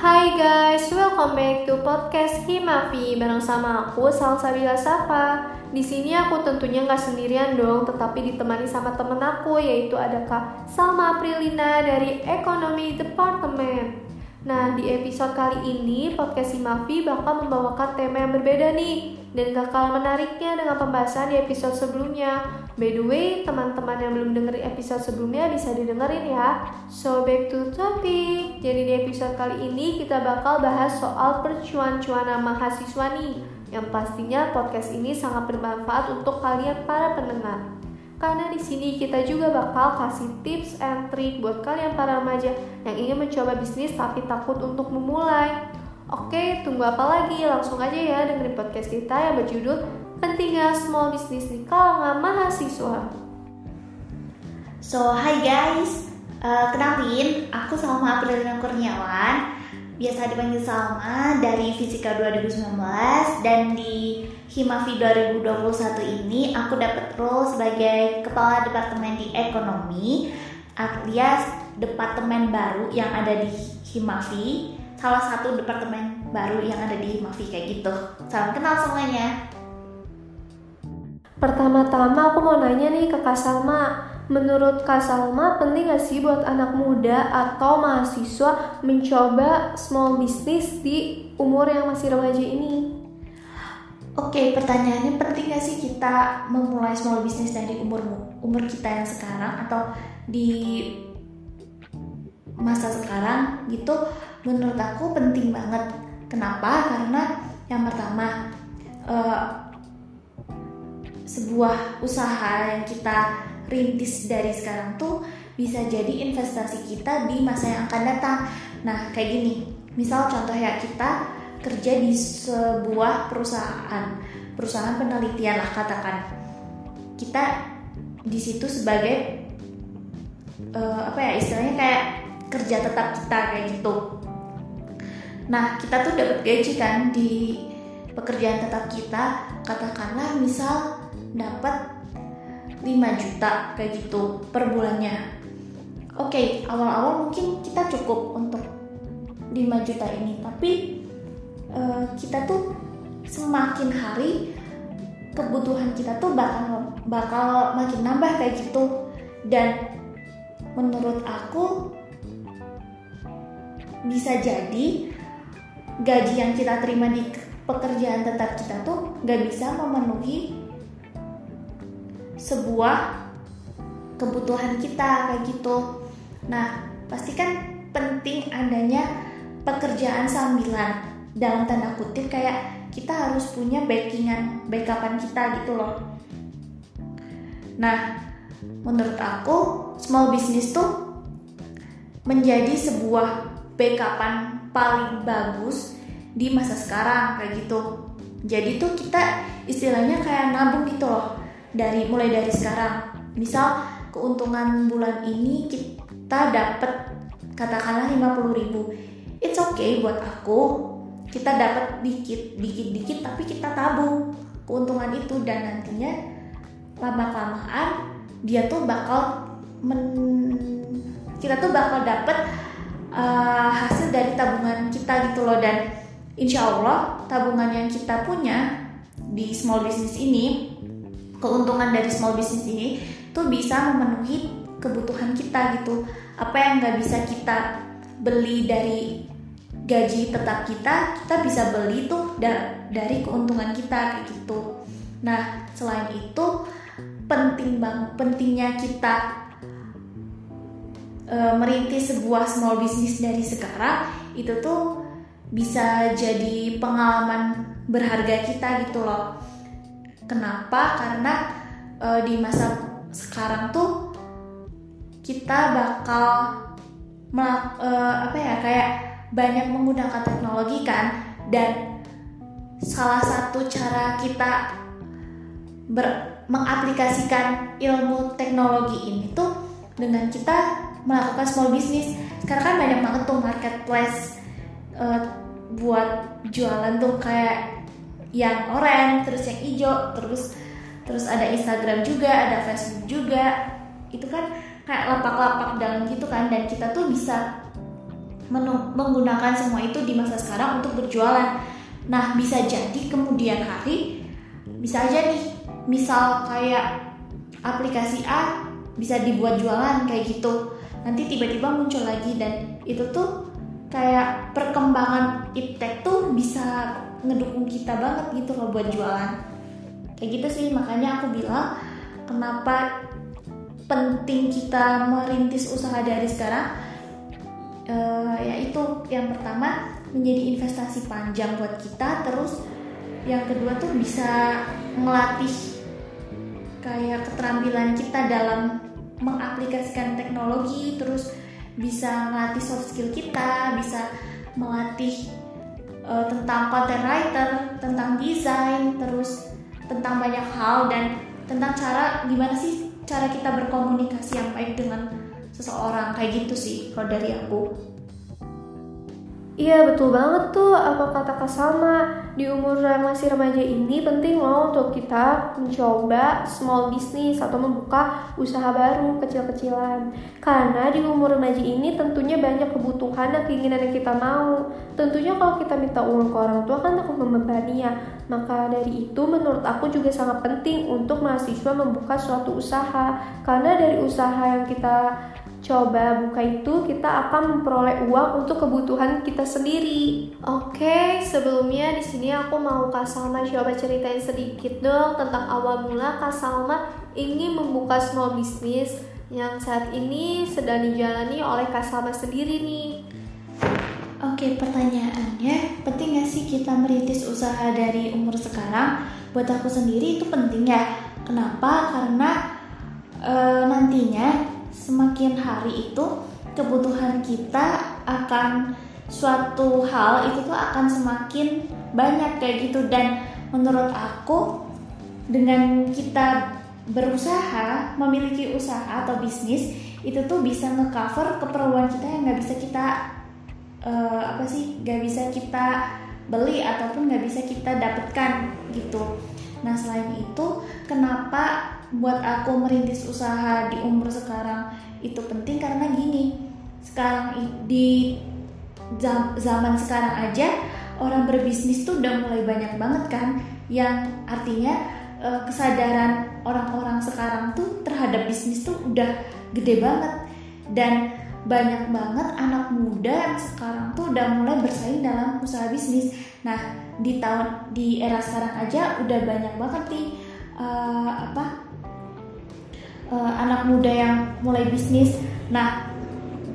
Hai guys, welcome back to podcast Himavi bareng sama aku Salsabila Safa. Di sini aku tentunya nggak sendirian dong, tetapi ditemani sama temen aku yaitu ada Kak Salma Aprilina dari Ekonomi Department. Nah, di episode kali ini podcast Himavi bakal membawakan tema yang berbeda nih dan gak kalah menariknya dengan pembahasan di episode sebelumnya. By the way, teman-teman yang belum dengerin episode sebelumnya bisa didengerin ya. So back to topic. Jadi di episode kali ini kita bakal bahas soal percuan-cuanan mahasiswa nih. Yang pastinya podcast ini sangat bermanfaat untuk kalian para pendengar. Karena di sini kita juga bakal kasih tips and trick buat kalian para remaja yang ingin mencoba bisnis tapi takut untuk memulai. Oke, tunggu apa lagi? Langsung aja ya dengerin podcast kita yang berjudul Pentingnya Small Business di kalangan mahasiswa. So, hi guys. Uh, kenalin, aku Salma Aprilina Kurniawan biasa dipanggil Salma dari Fisika 2019 dan di Himavi 2021 ini aku dapat role sebagai kepala departemen di ekonomi alias departemen baru yang ada di Himavi salah satu departemen baru yang ada di Himavi kayak gitu. Salam kenal semuanya. Pertama-tama aku mau nanya nih ke Kak Salma. Menurut Kak Salma, penting gak sih buat anak muda atau mahasiswa mencoba small business di umur yang masih remaja ini? Oke, pertanyaannya penting gak sih kita memulai small business dari umur umur kita yang sekarang atau di masa sekarang gitu? Menurut aku penting banget. Kenapa? Karena yang pertama uh, sebuah usaha yang kita rintis dari sekarang tuh bisa jadi investasi kita di masa yang akan datang. Nah, kayak gini. Misal contoh ya kita kerja di sebuah perusahaan, perusahaan penelitian lah katakan. Kita di situ sebagai uh, apa ya istilahnya kayak kerja tetap kita kayak gitu. Nah, kita tuh dapat gaji kan di pekerjaan tetap kita, katakanlah misal dapat 5 juta kayak gitu per bulannya. Oke okay, awal-awal mungkin kita cukup untuk 5 juta ini. Tapi uh, kita tuh semakin hari kebutuhan kita tuh bakal bakal makin nambah kayak gitu. Dan menurut aku bisa jadi gaji yang kita terima di pekerjaan tetap kita tuh gak bisa memenuhi sebuah kebutuhan kita kayak gitu. Nah, pasti kan penting adanya pekerjaan sambilan dalam tanda kutip kayak kita harus punya backingan backupan kita gitu loh. Nah, menurut aku small business tuh menjadi sebuah backupan paling bagus di masa sekarang kayak gitu. Jadi tuh kita istilahnya kayak nabung gitu loh dari mulai dari sekarang. Misal keuntungan bulan ini kita dapat katakanlah 50 ribu. It's okay buat aku. Kita dapat dikit, dikit, dikit, tapi kita tabung keuntungan itu dan nantinya lama kelamaan dia tuh bakal men kita tuh bakal dapat uh, hasil dari tabungan kita gitu loh. Dan insya Allah tabungan yang kita punya di small business ini keuntungan dari small business ini tuh bisa memenuhi kebutuhan kita gitu. Apa yang nggak bisa kita beli dari gaji tetap kita kita bisa beli tuh da dari keuntungan kita kayak gitu. Nah selain itu penting bang pentingnya kita e, merintis sebuah small business dari sekarang itu tuh bisa jadi pengalaman berharga kita gitu loh Kenapa? Karena e, di masa sekarang tuh kita bakal melak, e, apa ya kayak banyak menggunakan teknologi kan dan salah satu cara kita ber, mengaplikasikan ilmu teknologi ini tuh dengan kita melakukan small business. Sekarang kan banyak banget tuh marketplace uh, buat jualan tuh kayak yang oranye terus yang hijau terus terus ada Instagram juga ada Facebook juga itu kan kayak lapak-lapak dalam gitu kan dan kita tuh bisa menggunakan semua itu di masa sekarang untuk berjualan. Nah, bisa jadi kemudian hari bisa aja nih, misal kayak aplikasi A bisa dibuat jualan kayak gitu. Nanti tiba-tiba muncul lagi dan itu tuh kayak perkembangan iptek tuh bisa ngedukung kita banget gitu loh buat jualan. Kayak gitu sih, makanya aku bilang kenapa penting kita merintis usaha dari sekarang uh, yaitu yang pertama menjadi investasi panjang buat kita terus yang kedua tuh bisa melatih kayak keterampilan kita dalam mengaplikasikan teknologi terus bisa melatih soft skill kita bisa melatih uh, tentang content writer tentang desain terus tentang banyak hal dan tentang cara gimana sih cara kita berkomunikasi yang baik dengan seseorang. Kayak gitu sih kalau dari aku Iya betul banget tuh apa kata Kak Salma Di umur yang masih remaja ini penting loh untuk kita mencoba small business atau membuka usaha baru kecil-kecilan. Karena di umur remaja ini tentunya banyak kebutuhan dan keinginan yang kita mau. Tentunya kalau kita minta uang ke orang tua kan aku membebani ya. Maka dari itu menurut aku juga sangat penting untuk mahasiswa membuka suatu usaha. Karena dari usaha yang kita coba buka itu kita akan memperoleh uang untuk kebutuhan kita sendiri. Oke, sebelumnya di sini aku mau Kak Salma coba ceritain sedikit dong tentang awal mula Kak Salma ingin membuka small business yang saat ini sedang dijalani oleh Kak Salma sendiri nih. Oke, pertanyaannya, penting gak sih kita merintis usaha dari umur sekarang? Buat aku sendiri itu penting ya. Kenapa? Karena e, nantinya semakin hari itu kebutuhan kita akan suatu hal itu tuh akan semakin banyak kayak gitu. Dan menurut aku dengan kita berusaha memiliki usaha atau bisnis itu tuh bisa ngecover keperluan kita yang nggak bisa kita uh, apa sih nggak bisa kita beli ataupun nggak bisa kita dapatkan gitu. Nah selain itu kenapa buat aku merintis usaha di umur sekarang itu penting karena gini sekarang di zaman sekarang aja orang berbisnis tuh udah mulai banyak banget kan yang artinya eh, kesadaran orang-orang sekarang tuh terhadap bisnis tuh udah gede banget dan banyak banget anak muda yang sekarang tuh udah mulai bersaing dalam usaha bisnis. Nah di tahun di era sekarang aja udah banyak banget nih uh, apa uh, anak muda yang mulai bisnis. Nah,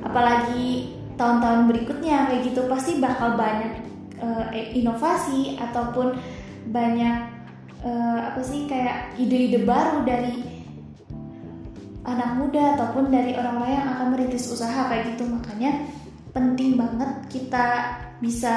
apalagi tahun-tahun berikutnya kayak gitu pasti bakal banyak uh, inovasi ataupun banyak uh, apa sih kayak ide-ide baru dari anak muda ataupun dari orang-orang yang akan merintis usaha kayak gitu makanya penting banget kita bisa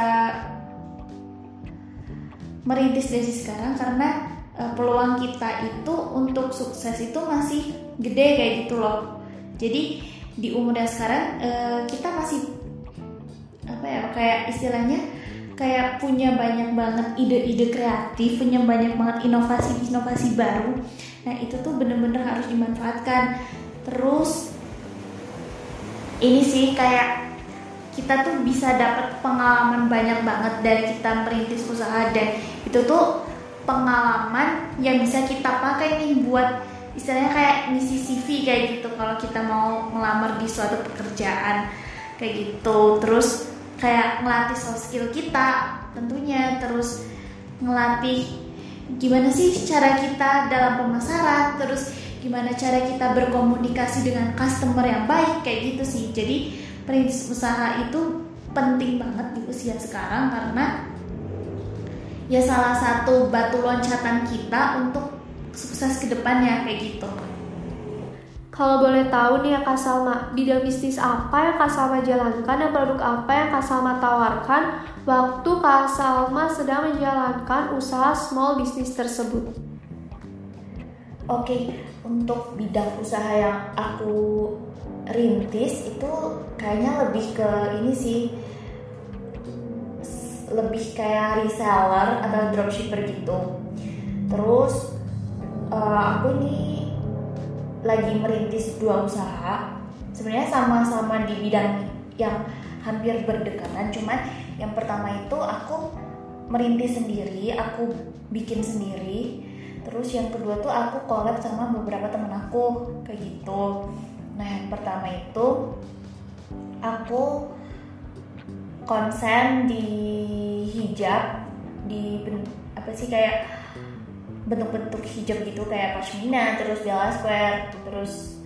merintis dari sekarang karena uh, peluang kita itu untuk sukses itu masih gede kayak gitu loh. Jadi di umur yang sekarang uh, kita masih apa ya kayak istilahnya kayak punya banyak banget ide-ide kreatif punya banyak banget inovasi-inovasi baru. Nah itu tuh bener-bener harus dimanfaatkan. Terus ini sih kayak kita tuh bisa dapat pengalaman banyak banget dari kita merintis usaha dan itu tuh pengalaman yang bisa kita pakai nih buat istilahnya kayak ngisi CV kayak gitu. Kalau kita mau melamar di suatu pekerjaan kayak gitu. Terus kayak ngelatih soft skill kita tentunya. Terus ngelatih gimana sih cara kita dalam pemasaran. Terus gimana cara kita berkomunikasi dengan customer yang baik kayak gitu sih. Jadi perintis usaha itu penting banget di usia sekarang karena ya salah satu batu loncatan kita untuk sukses ke depannya kayak gitu. Kalau boleh tahu nih ya Kak Salma, bidang bisnis apa yang Kak Salma jalankan dan produk apa yang Kak Salma tawarkan waktu Kak Salma sedang menjalankan usaha small business tersebut? Oke, untuk bidang usaha yang aku rintis itu kayaknya lebih ke ini sih lebih kayak reseller atau dropshipper gitu. Terus uh, aku ini lagi merintis dua usaha sebenarnya sama-sama di bidang yang hampir berdekatan cuman yang pertama itu aku merintis sendiri aku bikin sendiri. Terus yang kedua tuh aku collab sama beberapa temen aku kayak gitu. Nah yang pertama itu aku konsen di hijab di apa sih kayak bentuk-bentuk hijab gitu kayak pashmina terus Gala Square terus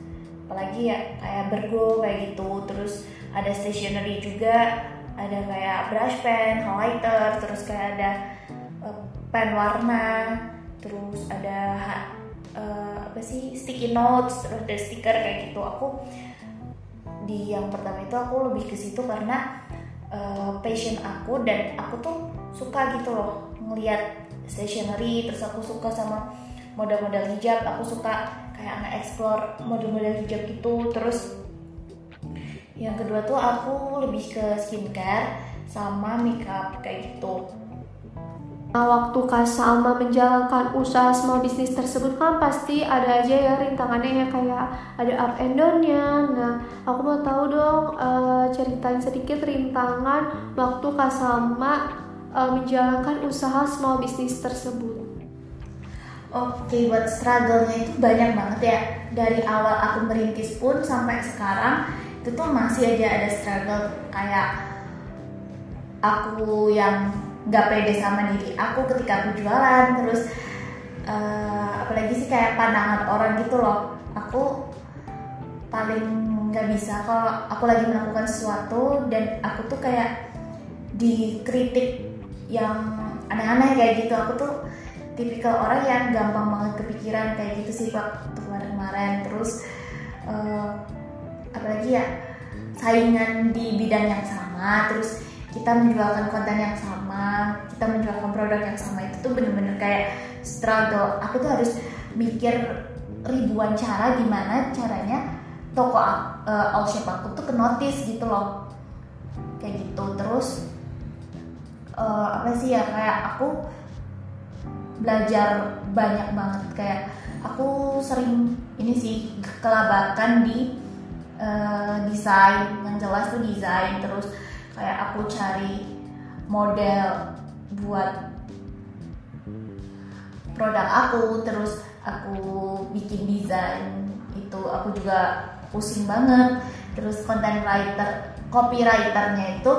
apalagi ya kayak bergo kayak gitu terus ada stationery juga ada kayak brush pen, highlighter, terus kayak ada uh, pen warna, terus ada uh, apa sih sticky notes, terus ada stiker kayak gitu. Aku di yang pertama itu aku lebih ke situ karena uh, passion aku dan aku tuh suka gitu loh ngelihat stationery terus aku suka sama model-model hijab aku suka kayak nge-explore model-model hijab gitu. Terus yang kedua tuh aku lebih ke skincare sama makeup kayak gitu Nah, waktu Kak Salma menjalankan usaha small business tersebut kan pasti ada aja ya rintangannya ya kayak ada up and down-nya. Nah, aku mau tahu dong uh, ceritain sedikit rintangan waktu Kak Salma uh, menjalankan usaha small business tersebut. Oke, buat struggle-nya itu banyak banget ya. Dari awal aku merintis pun sampai sekarang itu tuh masih aja ada struggle kayak aku yang nggak pede sama diri aku ketika aku jualan. Terus uh, apalagi sih kayak pandangan orang gitu loh. Aku paling nggak bisa kalau aku lagi melakukan sesuatu dan aku tuh kayak dikritik yang aneh-aneh kayak gitu. Aku tuh tipikal orang yang gampang banget kepikiran kayak gitu sih waktu kemarin-kemarin. Terus uh, apalagi ya saingan di bidang yang sama. Terus kita menjualkan konten yang sama kita menjualkan produk yang sama itu tuh bener-bener kayak struggle. Aku tuh harus mikir ribuan cara gimana caranya toko uh, all shop aku tuh ke notice gitu loh. Kayak gitu terus uh, apa sih ya kayak aku belajar banyak banget. Kayak aku sering ini sih kelabakan di uh, desain yang jelas tuh desain terus kayak aku cari model buat produk aku terus aku bikin desain itu aku juga pusing banget. Terus content writer copywriternya itu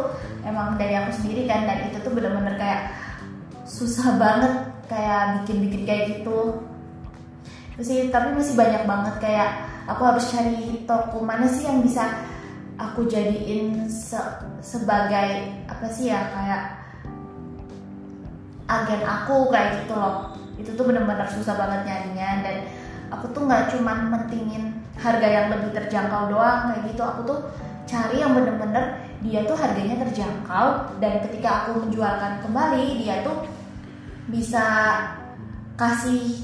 emang dari aku sendiri kan dan itu tuh bener-bener kayak susah banget kayak bikin-bikin kayak gitu. Sih tapi masih banyak banget kayak aku harus cari toko mana sih yang bisa aku jadiin se sebagai apa sih ya kayak agen aku kayak gitu loh. Itu tuh bener-bener susah banget nyarinya dan aku tuh nggak cuman mentingin harga yang lebih terjangkau doang kayak gitu. Aku tuh cari yang bener-bener dia tuh harganya terjangkau dan ketika aku menjualkan kembali dia tuh bisa kasih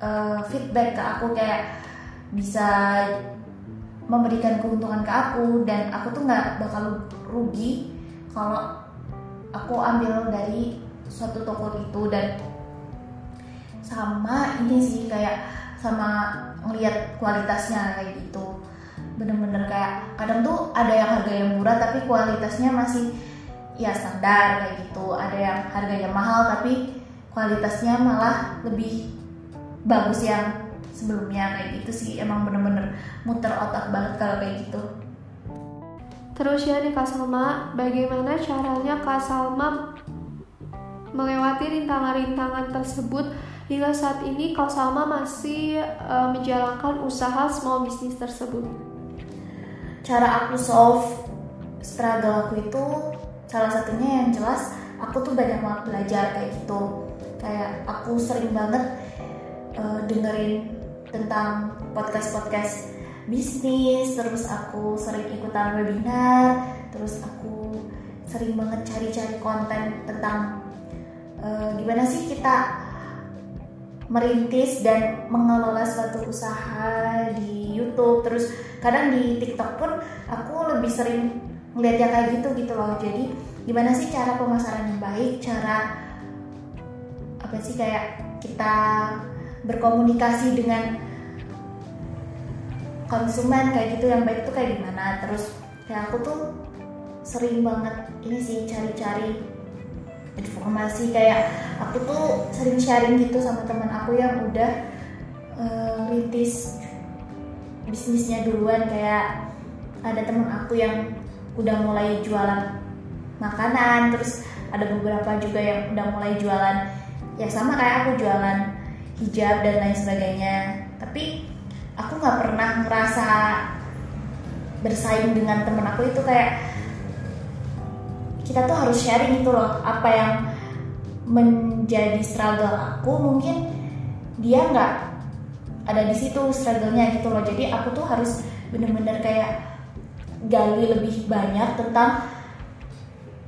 uh, feedback ke aku kayak bisa memberikan keuntungan ke aku dan aku tuh nggak bakal rugi kalau aku ambil dari suatu toko itu dan sama ini sih kayak sama ngelihat kualitasnya kayak gitu. Bener-bener kayak kadang tuh ada yang harga yang murah tapi kualitasnya masih ya standar kayak gitu. Ada yang harganya mahal tapi kualitasnya malah lebih bagus yang sebelumnya kayak gitu sih. Emang bener-bener muter otak banget kalau kayak gitu. Terus ya nih Kak Salma bagaimana caranya Kak Salma melewati rintangan-rintangan tersebut hingga saat ini Kak Salma masih uh, menjalankan usaha small business tersebut? Cara aku solve struggle aku itu salah satunya yang jelas aku tuh banyak banget belajar kayak gitu. Kayak aku sering banget uh, dengerin tentang podcast-podcast bisnis terus aku sering ikutan webinar terus aku sering banget cari-cari konten tentang uh, gimana sih kita merintis dan mengelola suatu usaha di YouTube. Terus kadang di TikTok pun aku lebih sering ngeliat yang kayak gitu gitu loh. Jadi gimana sih cara pemasaran yang baik? Cara apa sih kayak kita berkomunikasi dengan konsumen kayak gitu yang baik tuh kayak gimana. Terus kayak aku tuh sering banget ini sih cari-cari informasi. Kayak aku tuh sering sharing gitu sama teman aku yang udah uh, rintis bisnisnya duluan. Kayak ada teman aku yang udah mulai jualan makanan terus ada beberapa juga yang udah mulai jualan. Ya sama kayak aku jualan hijab dan lain sebagainya. Tapi aku nggak pernah ngerasa bersaing dengan temen aku itu kayak kita tuh harus sharing itu loh apa yang menjadi struggle aku mungkin dia nggak ada di situ struggle-nya gitu loh. Jadi aku tuh harus bener-bener kayak gali lebih banyak tentang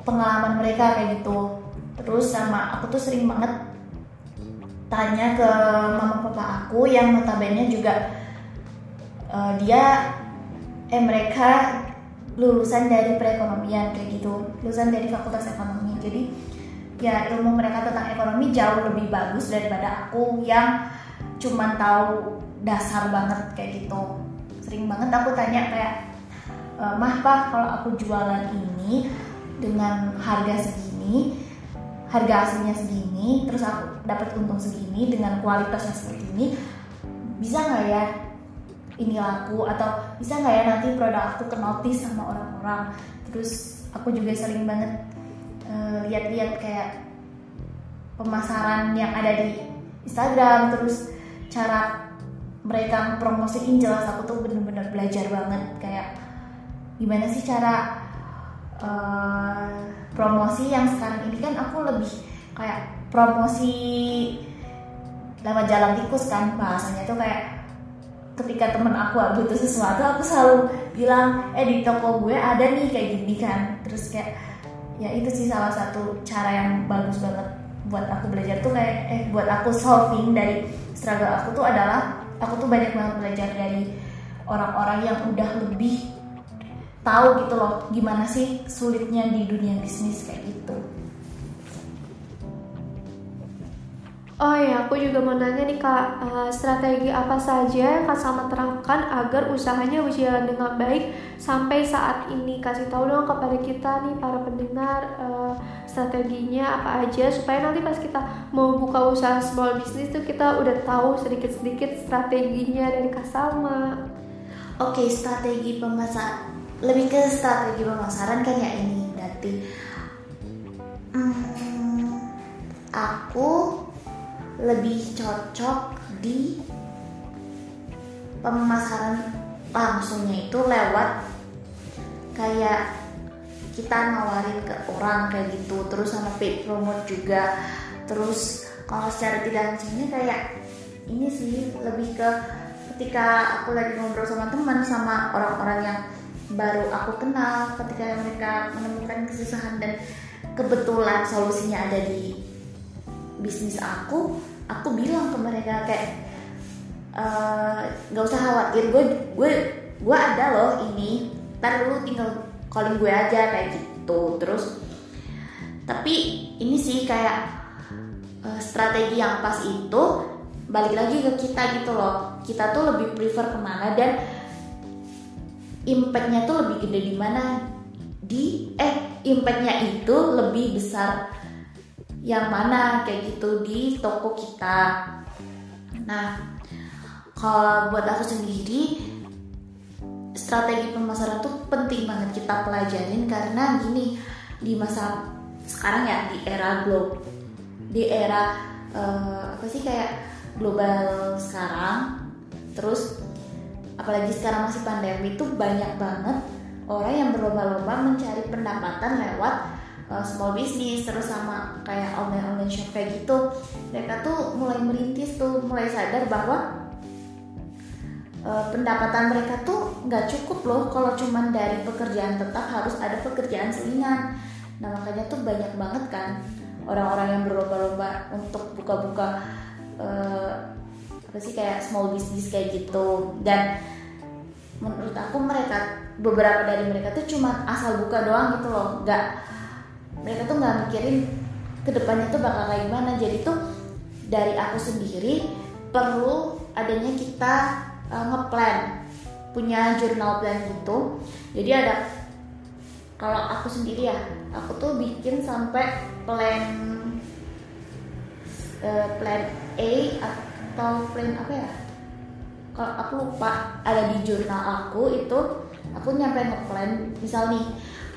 pengalaman mereka kayak gitu. Terus sama aku tuh sering banget tanya ke mama papa aku yang notabene juga uh, dia eh mereka lulusan dari perekonomian kayak gitu. Lulusan dari fakultas ekonomi. Jadi ya ilmu mereka tentang ekonomi jauh lebih bagus daripada aku yang cuman tahu dasar banget kayak gitu. Sering banget aku tanya kayak e, mah pak kalau aku jualan ini dengan harga segini harga aslinya segini terus aku dapat untung segini dengan kualitasnya seperti ini bisa nggak ya ini laku? Atau bisa nggak ya nanti produk aku ke notice sama orang-orang? Terus aku juga sering banget uh, lihat-lihat kayak pemasaran yang ada di Instagram terus cara mereka promosiin jelas aku tuh bener-bener belajar banget kayak gimana sih cara uh, promosi yang sekarang ini kan aku lebih kayak promosi lewat jalan tikus kan bahasanya tuh kayak ketika temen aku butuh sesuatu aku selalu bilang eh di toko gue ada nih kayak gini kan. Terus kayak ya itu sih salah satu cara yang bagus banget buat aku belajar tuh kayak eh buat aku solving dari struggle aku tuh adalah aku tuh banyak banget belajar dari orang-orang yang udah lebih tahu gitu loh gimana sih sulitnya di dunia bisnis kayak gitu. Oh ya, aku juga mau nanya nih kak, uh, strategi apa saja yang kak Salma terapkan agar usahanya berjalan dengan baik sampai saat ini? Kasih tahu dong kepada kita nih para pendengar uh, strateginya apa aja supaya nanti pas kita mau buka usaha small business tuh kita udah tahu sedikit-sedikit strateginya dari kak Salma. Oke, strategi pemasaran lebih ke strategi pemasaran kan ya ini berarti. Hmm, aku lebih cocok di pemasaran langsungnya itu lewat kayak kita nawarin ke orang kayak gitu terus sama paid promote juga terus kalau secara tidak langsungnya kayak ini sih lebih ke ketika aku lagi ngobrol sama teman sama orang-orang yang baru aku kenal ketika mereka menemukan kesusahan dan kebetulan solusinya ada di bisnis aku aku bilang ke mereka kayak eh, nggak uh, usah khawatir gue gue gue ada loh ini ntar lu tinggal calling gue aja kayak gitu. Terus tapi ini sih kayak uh, strategi yang pas itu balik lagi ke kita gitu loh. Kita tuh lebih prefer ke mana dan impactnya tuh lebih gede di mana? Di eh impactnya itu lebih besar yang mana? Kayak gitu di toko kita. Nah kalau buat aku sendiri strategi pemasaran tuh penting banget kita pelajarin karena gini di masa sekarang ya di era globe di era uh, apa sih kayak global sekarang terus apalagi sekarang masih pandemi itu banyak banget orang yang berlomba-lomba mencari pendapatan lewat uh, small business terus sama kayak online online shop kayak gitu. Mereka tuh mulai merintis tuh mulai sadar bahwa uh, pendapatan mereka tuh nggak cukup loh kalau cuman dari pekerjaan tetap harus ada pekerjaan selingan. Nah makanya tuh banyak banget kan orang-orang yang berlomba-lomba untuk buka-buka uh, apa sih kayak small business kayak gitu. Dan menurut aku mereka beberapa dari mereka tuh cuma asal buka doang gitu loh. Nggak mereka tuh nggak mikirin ke depannya tuh bakal kayak gimana. Jadi tuh dari aku sendiri perlu adanya kita uh, ngeplan punya jurnal plan gitu. Jadi ada kalau aku sendiri ya aku tuh bikin sampai plan uh, plan A atau plan apa ya aku lupa ada di jurnal aku itu aku nyampe ngeplan. Misal nih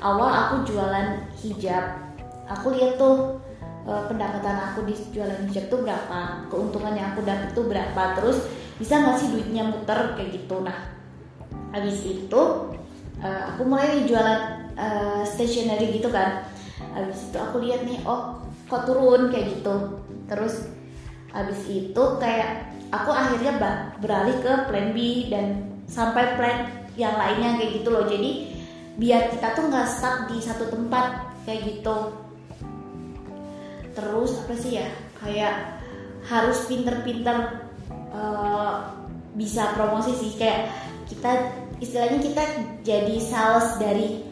awal aku jualan hijab. Aku lihat tuh uh, pendapatan aku di jualan hijab tuh berapa keuntungan yang aku dapat tuh berapa. Terus bisa nggak sih duitnya muter kayak gitu. Nah habis itu uh, aku mulai jualan uh, stationery gitu kan. Habis itu aku lihat nih oh kok turun kayak gitu. Terus habis itu kayak aku akhirnya beralih ke plan B dan sampai plan yang lainnya kayak gitu loh. Jadi biar kita tuh nggak stuck di satu tempat kayak gitu. Terus apa sih ya? Kayak harus pinter-pinter uh, bisa promosi sih. Kayak kita istilahnya kita jadi sales dari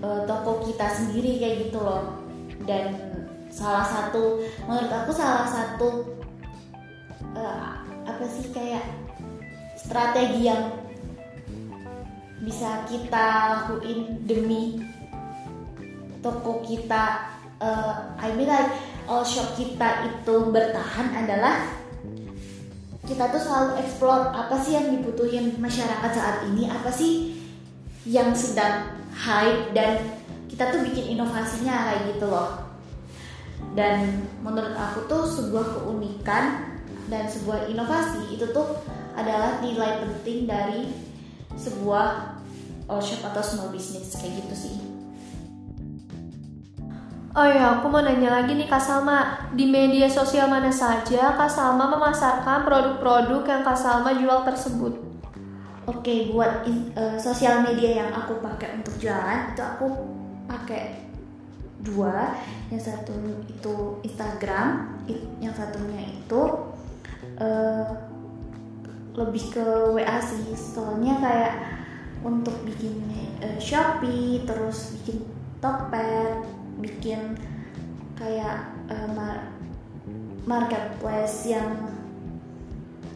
uh, toko kita sendiri kayak gitu loh. Dan salah satu menurut aku salah satu uh, apa sih kayak strategi yang bisa kita lakuin demi toko kita? Uh, I mean like all shop kita itu bertahan adalah kita tuh selalu explore apa sih yang dibutuhin masyarakat saat ini apa sih yang sedang hype dan kita tuh bikin inovasinya kayak gitu loh. Dan menurut aku tuh sebuah keunikan dan sebuah inovasi itu tuh adalah nilai penting dari sebuah all shop atau small business kayak gitu sih. Oh ya, aku mau nanya lagi nih Kak Salma, di media sosial mana saja Kak Salma memasarkan produk-produk yang Kak Salma jual tersebut? Oke, buat in, uh, sosial media yang aku pakai untuk jualan itu aku pakai dua, yang satu itu Instagram, yang satunya itu uh, lebih ke WA sih. Soalnya kayak untuk bikin uh, Shopee terus bikin Tokped bikin kayak uh, mar marketplace yang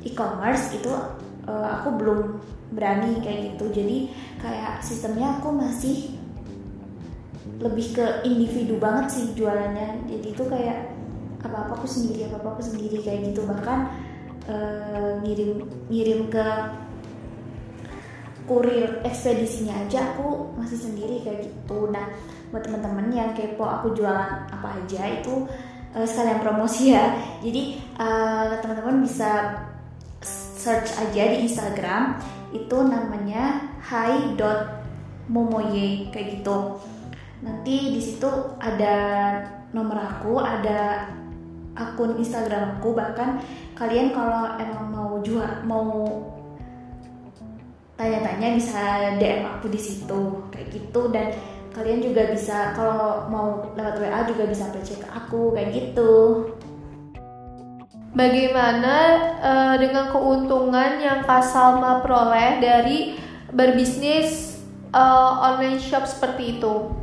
e-commerce itu uh, aku belum berani kayak gitu. Jadi kayak sistemnya aku masih lebih ke individu banget sih jualannya. Jadi itu kayak apa apa aku sendiri apa apa aku sendiri kayak gitu. Bahkan uh, ngirim ngirim ke kurir ekspedisinya aja aku masih sendiri kayak gitu. Nah buat teman-teman yang kepo aku jualan apa aja itu uh, sekalian promosi ya. Jadi uh, teman-teman bisa search aja di Instagram itu namanya hi.momoye kayak gitu. Nanti di situ ada nomor aku ada akun Instagram aku bahkan kalian kalau emang mau jual mau tanya-tanya bisa DM aku di situ kayak gitu dan kalian juga bisa kalau mau lewat WA juga bisa cek ke aku kayak gitu. Bagaimana uh, dengan keuntungan yang Kak Salma peroleh dari berbisnis uh, online shop seperti itu?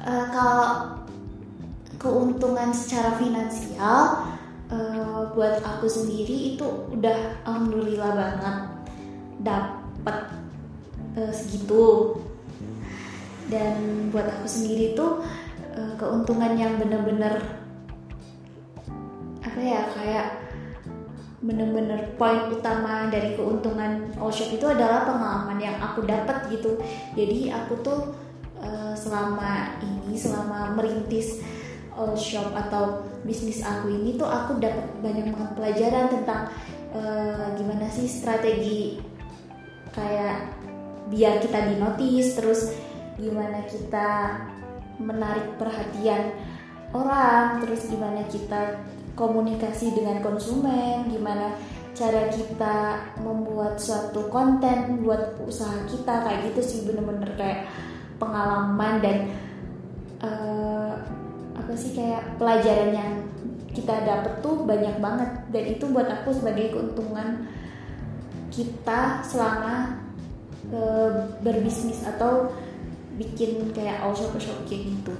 Uh, kalau keuntungan secara finansial uh, buat aku sendiri itu udah alhamdulillah banget dapat uh, segitu. Dan buat aku sendiri tuh uh, keuntungan yang bener-bener apa ya kayak bener-bener poin utama dari keuntungan all shop itu adalah pengalaman yang aku dapat gitu. Jadi aku tuh uh, selama ini selama merintis all shop atau bisnis aku ini tuh aku dapat banyak banget pelajaran tentang uh, gimana sih strategi kayak biar kita dinotis terus gimana kita menarik perhatian orang terus gimana kita komunikasi dengan konsumen gimana cara kita membuat suatu konten buat usaha kita kayak gitu sih bener-bener kayak pengalaman dan uh, apa sih kayak pelajaran yang kita dapet tuh banyak banget dan itu buat aku sebagai keuntungan kita selama e, berbisnis atau bikin kayak all shop shop kayak gitu.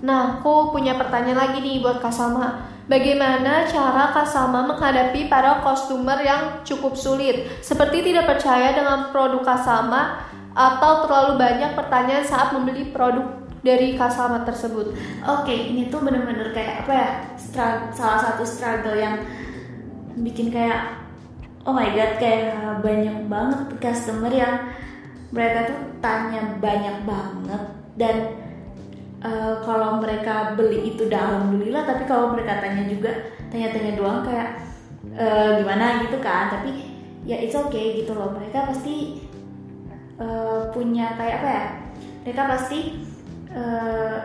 Nah, aku punya pertanyaan lagi nih buat Kak Salma. Bagaimana cara Kak Salma menghadapi para customer yang cukup sulit? Seperti tidak percaya dengan produk Kak Salma atau terlalu banyak pertanyaan saat membeli produk dari Kak Salma tersebut. Oke, ini tuh bener-bener kayak apa ya? Salah satu struggle yang bikin kayak oh my god kayak banyak banget customer yang mereka tuh tanya banyak banget dan uh, kalau mereka beli itu dah alhamdulillah tapi kalau mereka tanya juga tanya-tanya doang kayak uh, gimana gitu kan tapi ya it's okay gitu loh mereka pasti uh, punya kayak apa ya mereka pasti uh,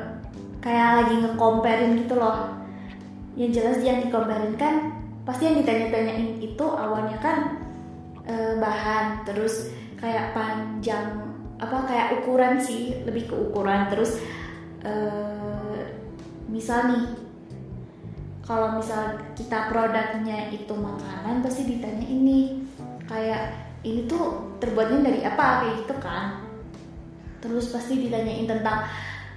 kayak lagi ngekomperin gitu loh. Yang jelas yang dikomparin kan pasti yang ditanya-tanyain itu awalnya kan uh, bahan. Terus kayak panjang apa kayak ukuran sih lebih ke ukuran. Terus uh, misal nih kalau misal kita produknya itu makanan pasti ditanya ini kayak ini tuh terbuatnya dari apa kayak gitu kan. Terus pasti ditanyain tentang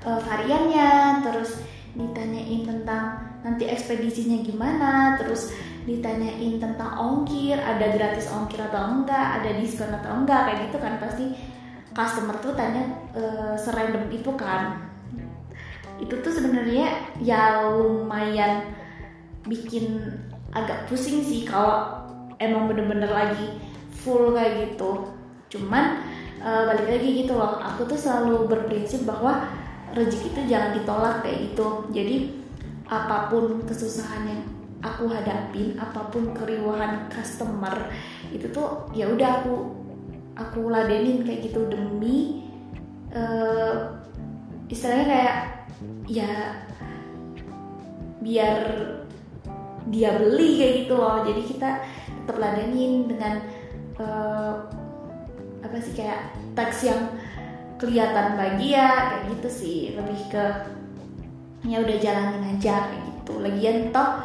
uh, variannya terus ditanyain tentang nanti ekspedisinya gimana terus ditanyain tentang ongkir ada gratis ongkir atau enggak ada diskon atau enggak kayak gitu kan pasti customer tuh tanya uh, serandom itu kan. Itu tuh sebenarnya ya lumayan bikin agak pusing sih kalau emang bener-bener lagi full kayak gitu. Cuman uh, balik lagi gitu loh aku tuh selalu berprinsip bahwa rezeki itu jangan ditolak kayak gitu. Jadi apa pun kesusahan yang aku hadapin apa pun keriuhan customer itu tuh ya udah aku aku ladenin kayak gitu demi uh, istilahnya kayak ya biar dia beli kayak gitu loh. Jadi kita tetap ladenin dengan uh, apa sih kayak teks yang kelihatan bahagia kayak gitu sih lebih ke ya udah jalanin aja kayak gitu lagian toh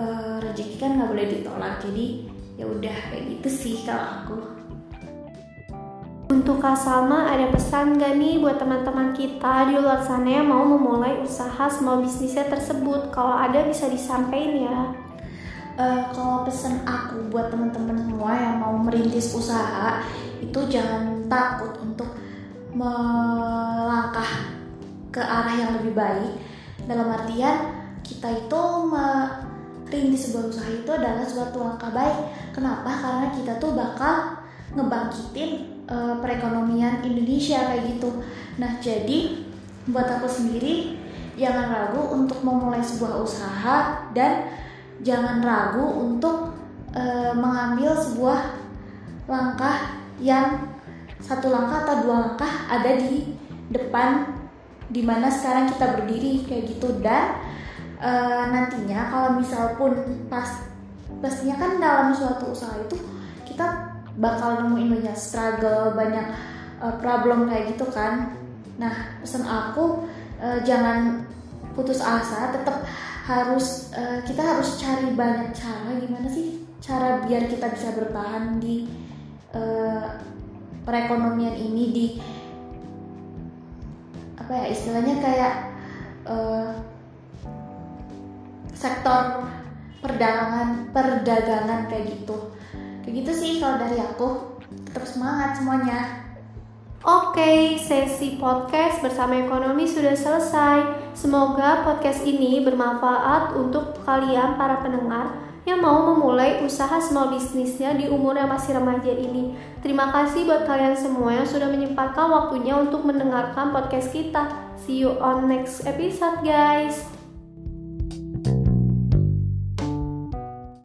uh, rezeki kan nggak boleh ditolak jadi ya udah kayak gitu sih kalau aku untuk Kak Salma ada pesan gak nih buat teman-teman kita di luar sana yang mau memulai usaha small bisnisnya tersebut? Kalau ada bisa disampaikan ya. Uh, kalau pesan aku buat teman-teman semua yang mau merintis usaha itu jangan takut untuk melangkah ke arah yang lebih baik. Dalam artian kita itu merintis sebuah usaha itu adalah suatu langkah baik. Kenapa? Karena kita tuh bakal ngebangkitin uh, perekonomian Indonesia kayak gitu. Nah, jadi buat aku sendiri jangan ragu untuk memulai sebuah usaha dan jangan ragu untuk uh, mengambil sebuah langkah yang satu langkah atau dua langkah ada di depan di mana sekarang kita berdiri kayak gitu. Dan uh, nantinya kalau misal pun pas pastinya kan dalam suatu usaha itu kita bakal nemuin banyak struggle banyak uh, problem kayak gitu kan. Nah pesan aku uh, jangan putus asa tetap harus uh, kita harus cari banyak cara. Gimana sih cara biar kita bisa bertahan di uh, perekonomian ini di apa ya istilahnya kayak uh, sektor perdagangan perdagangan kayak gitu Begitu sih kalau dari aku. Tetap semangat semuanya. Oke, sesi podcast bersama ekonomi sudah selesai. Semoga podcast ini bermanfaat untuk kalian para pendengar yang mau memulai usaha small bisnisnya di umur yang masih remaja ini. Terima kasih buat kalian semua yang sudah menyempatkan waktunya untuk mendengarkan podcast kita. See you on next episode, guys.